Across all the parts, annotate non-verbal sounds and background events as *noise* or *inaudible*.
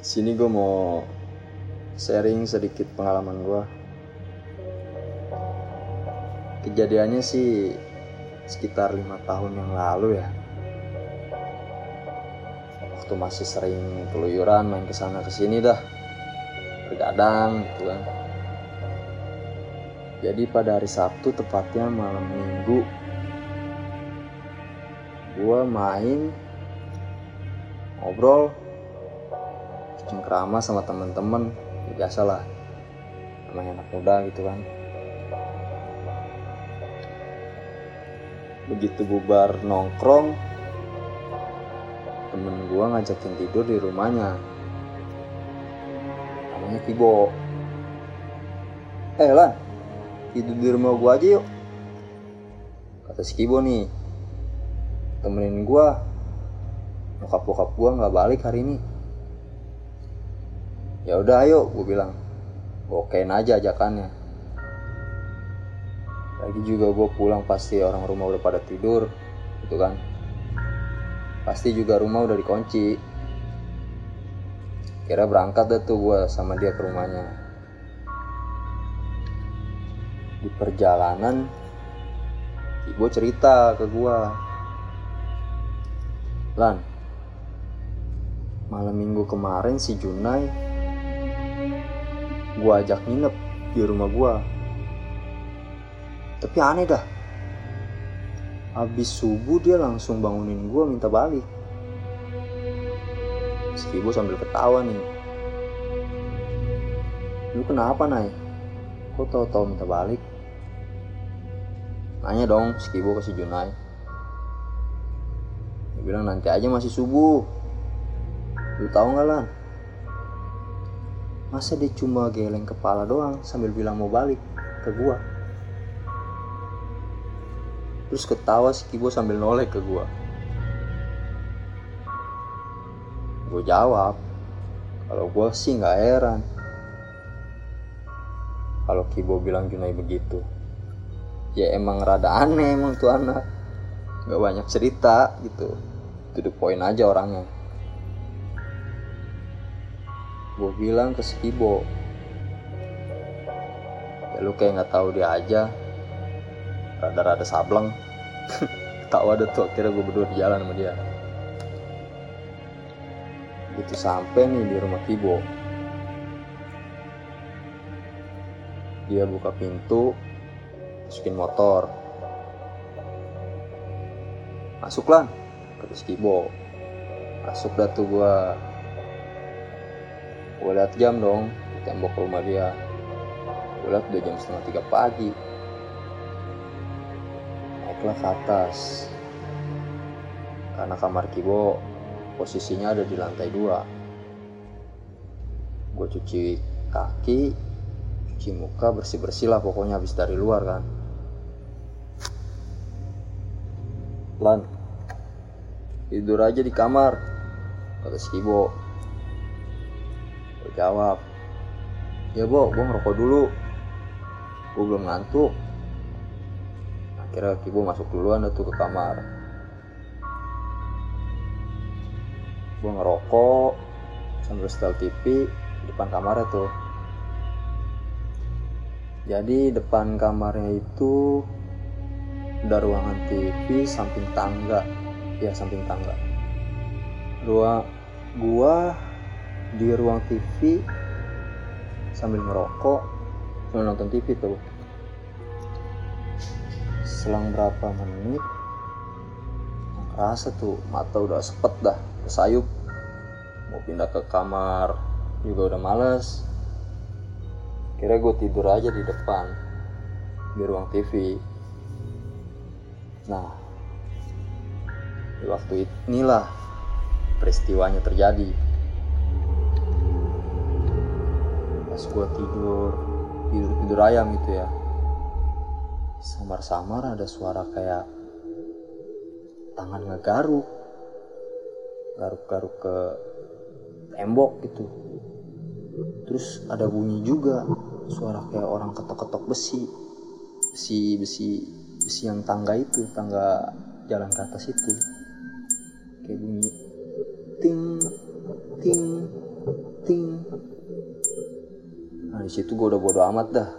sini gue mau sharing sedikit pengalaman gue kejadiannya sih sekitar lima tahun yang lalu ya. Waktu masih sering keluyuran main ke sana ke sini dah. Bergadang gitu kan. Jadi pada hari Sabtu tepatnya malam minggu gue main ngobrol cengkrama sama temen-temen ya biasalah. Namanya anak muda gitu kan. Begitu bubar nongkrong temen gua ngajakin tidur di rumahnya. Namanya Kibo. Eh Lan tidur di rumah gua aja yuk. Kata si Kibo nih temenin gua. Nyokap bokap gua nggak balik hari ini ya udah ayo gue bilang. Okein aja ajakannya. Lagi juga gue pulang pasti orang rumah udah pada tidur gitu kan. Pasti juga rumah udah dikunci. Kira berangkat deh tuh gue sama dia ke rumahnya. Di perjalanan ibu cerita ke gue Lan malam minggu kemarin si Junai gua ajak nginep di rumah gua. Tapi aneh dah. Habis subuh dia langsung bangunin gua minta balik. Skibo sambil ketawa nih. Lu kenapa Nay? kok tau-tau minta balik? Nanya dong Skibo ke si Junai. Dia bilang nanti aja masih subuh. Lu tahu nggak lan masa dia cuma geleng kepala doang sambil bilang mau balik ke gua. Terus ketawa si Kibo sambil noleh ke gua. Gue jawab kalau gua sih nggak heran. Kalau Kibo bilang Junai begitu ya emang rada aneh emang tuh anak. Nggak banyak cerita gitu. To the point aja orangnya gue bilang ke Skibo ya lu kayak nggak tahu dia aja. Rada-rada sableng. *laughs* Tahu ada tuh akhirnya gue berdua di jalan sama dia. Gitu sampai nih di rumah Kibo. Dia buka pintu masukin motor. Masuk lan kata Skibo masuk dah tuh gua gue liat jam dong di tembok rumah dia. Gue liat udah jam setengah tiga pagi. Naiklah ke atas. Karena kamar Kibo posisinya ada di lantai dua. Gue cuci kaki cuci muka bersih bersih lah pokoknya habis dari luar kan. Lan tidur aja di kamar kata si Kibo jawab. Ya bo gue ngerokok dulu. Gue belum ngantuk. Akhirnya Kibo masuk duluan tuh ke kamar. Gue ngerokok sambil setel TV depan kamarnya tuh. Jadi depan kamarnya itu ada ruangan TV samping tangga. Ya samping tangga. Ruang gua di ruang TV sambil ngerokok sambil nonton TV tuh. Selang berapa menit rasa tuh mata udah sepet dah sayup. Mau pindah ke kamar juga udah males. Kira gue tidur aja di depan di ruang TV nah di waktu inilah peristiwanya terjadi pas gue tidur tidur tidur ayam itu ya. Samar-samar ada suara kayak tangan ngegaruk. Garuk-garuk ke tembok gitu. Terus ada bunyi juga suara kayak orang ketok-ketok besi. Besi besi besi yang tangga itu tangga jalan ke atas itu. Kayak bunyi ting di situ gue udah bodo amat dah.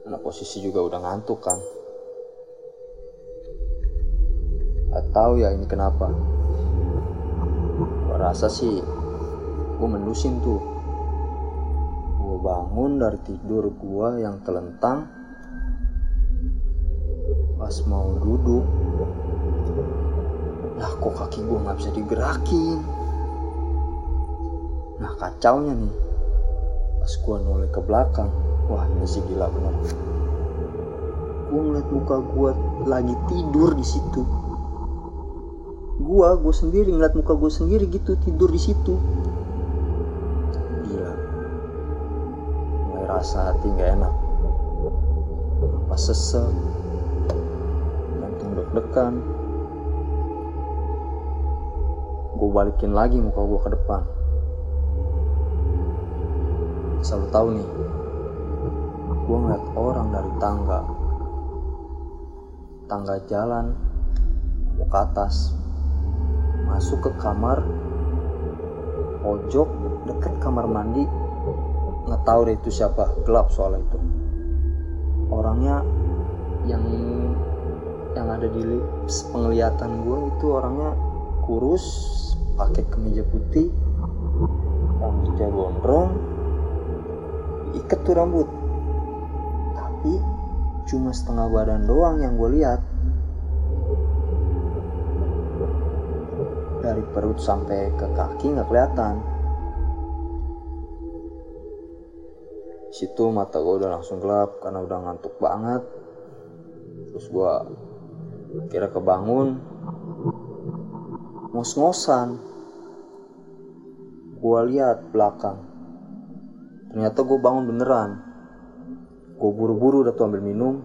Karena posisi juga udah ngantuk kan. Gak tahu ya ini kenapa. Gue rasa sih gue mendusin tuh. Gue bangun dari tidur gue yang telentang pas mau duduk lah kok kaki gue nggak bisa digerakin? Nah kacaunya nih pas gue noleh ke belakang wah ini sih gila bener. Gue ngeliat muka gue lagi tidur di situ. Gue gue sendiri ngeliat muka gue sendiri gitu tidur di situ. Gila. Mulai rasa hati nggak enak. Apa sesek jantung deg-degan. Gue balikin lagi muka gue ke depan selalu tahu nih gue ngeliat orang dari tangga. Tangga jalan mau ke atas. Masuk ke kamar pojok deket kamar mandi. Nggak tahu deh itu siapa gelap soal itu. Orangnya yang yang ada di penglihatan gue itu orangnya kurus pakai kemeja putih rambutnya gondrong ikat tuh rambut. Tapi cuma setengah badan doang yang gue lihat. Dari perut sampai ke kaki nggak kelihatan. Situ mata gue udah langsung gelap karena udah ngantuk banget. Terus gue kira kebangun. Ngos-ngosan. Gue lihat belakang ternyata gue bangun beneran. Gue buru-buru udah tuh ambil minum.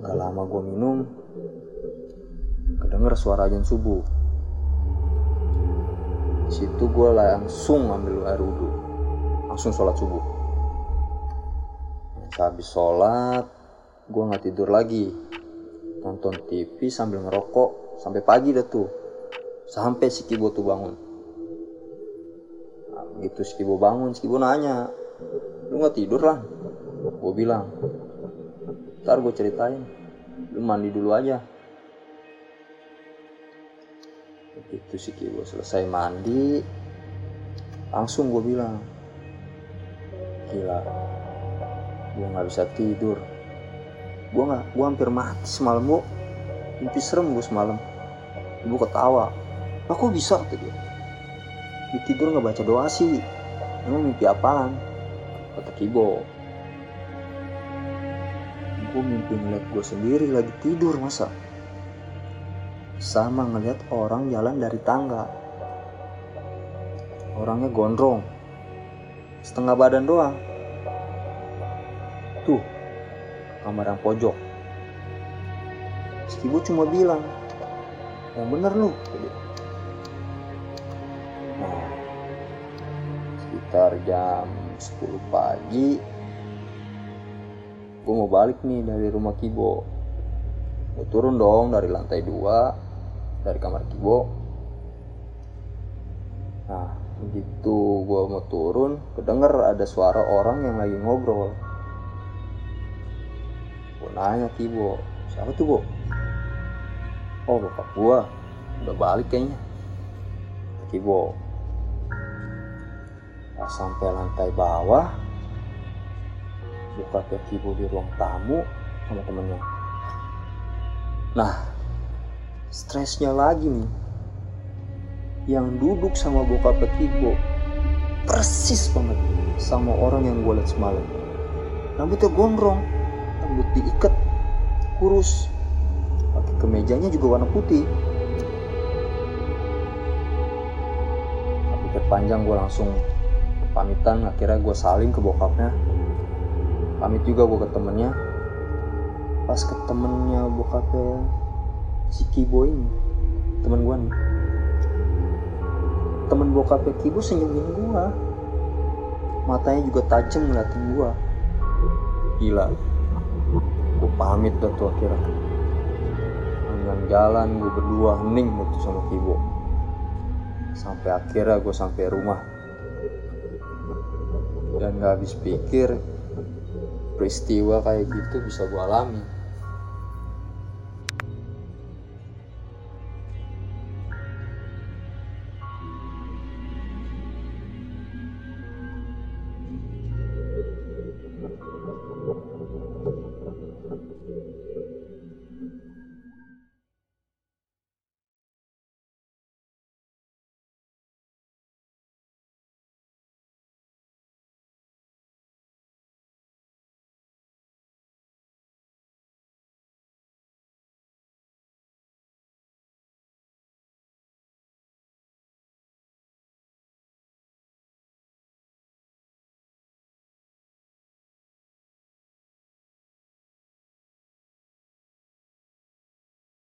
Gak lama gue minum kedenger suara ajan subuh. Situ gue langsung ambil air wudhu. Langsung sholat subuh. Habis sholat gue nggak tidur lagi. Nonton TV sambil ngerokok sampai pagi dah tuh. Sampai si Kibo tuh bangun gitu si Kibo bangun si Kibo nanya lu nggak tidur lah? Gue bilang ntar gue ceritain lu mandi dulu aja. Itu si Kibo selesai mandi langsung gue bilang gila gue nggak bisa tidur. Gue nggak gue hampir mati semalam bu. Mimpi serem gue semalam. Ibu ketawa. Aku bisa? kata dia di tidur nggak baca doa sih. Emang mimpi apaan? Kata Kibo. Gue mimpi ngeliat gue sendiri lagi tidur masa? Sama ngeliat orang jalan dari tangga. Orangnya gondrong. Setengah badan doang. Tuh kamar yang pojok. Si ibu cuma bilang yang bener lu sekitar jam 10 pagi gue mau balik nih dari rumah Kibo. Gue turun dong dari lantai 2 dari kamar Kibo. Nah begitu gue mau turun kedenger ada suara orang yang lagi ngobrol. Gue nanya Kibo siapa tuh Bo? Oh bapak gue udah balik kayaknya. Kibo pas sampai lantai bawah buka ke Kibo di ruang tamu sama temennya. Nah stresnya lagi nih. Yang duduk sama bokap Kibo persis banget sama orang yang gue liat semalam. Rambutnya gondrong rambut diikat kurus. Pakai kemejanya juga warna putih. Pikir panjang gue langsung pamitan akhirnya gue saling ke bokapnya. Pamit juga gue ke temennya. Pas ke temennya bokapnya si Kibo ini temen gue nih. Temen bokapnya Kibo senyumin gue matanya juga tajam ngeliatin gue gila. Gue pamit dah tuh akhirnya. Panjang jalan gue berdua hening gitu sama Kibo. Sampai akhirnya gue sampai rumah dan gak habis pikir peristiwa kayak gitu bisa gue alami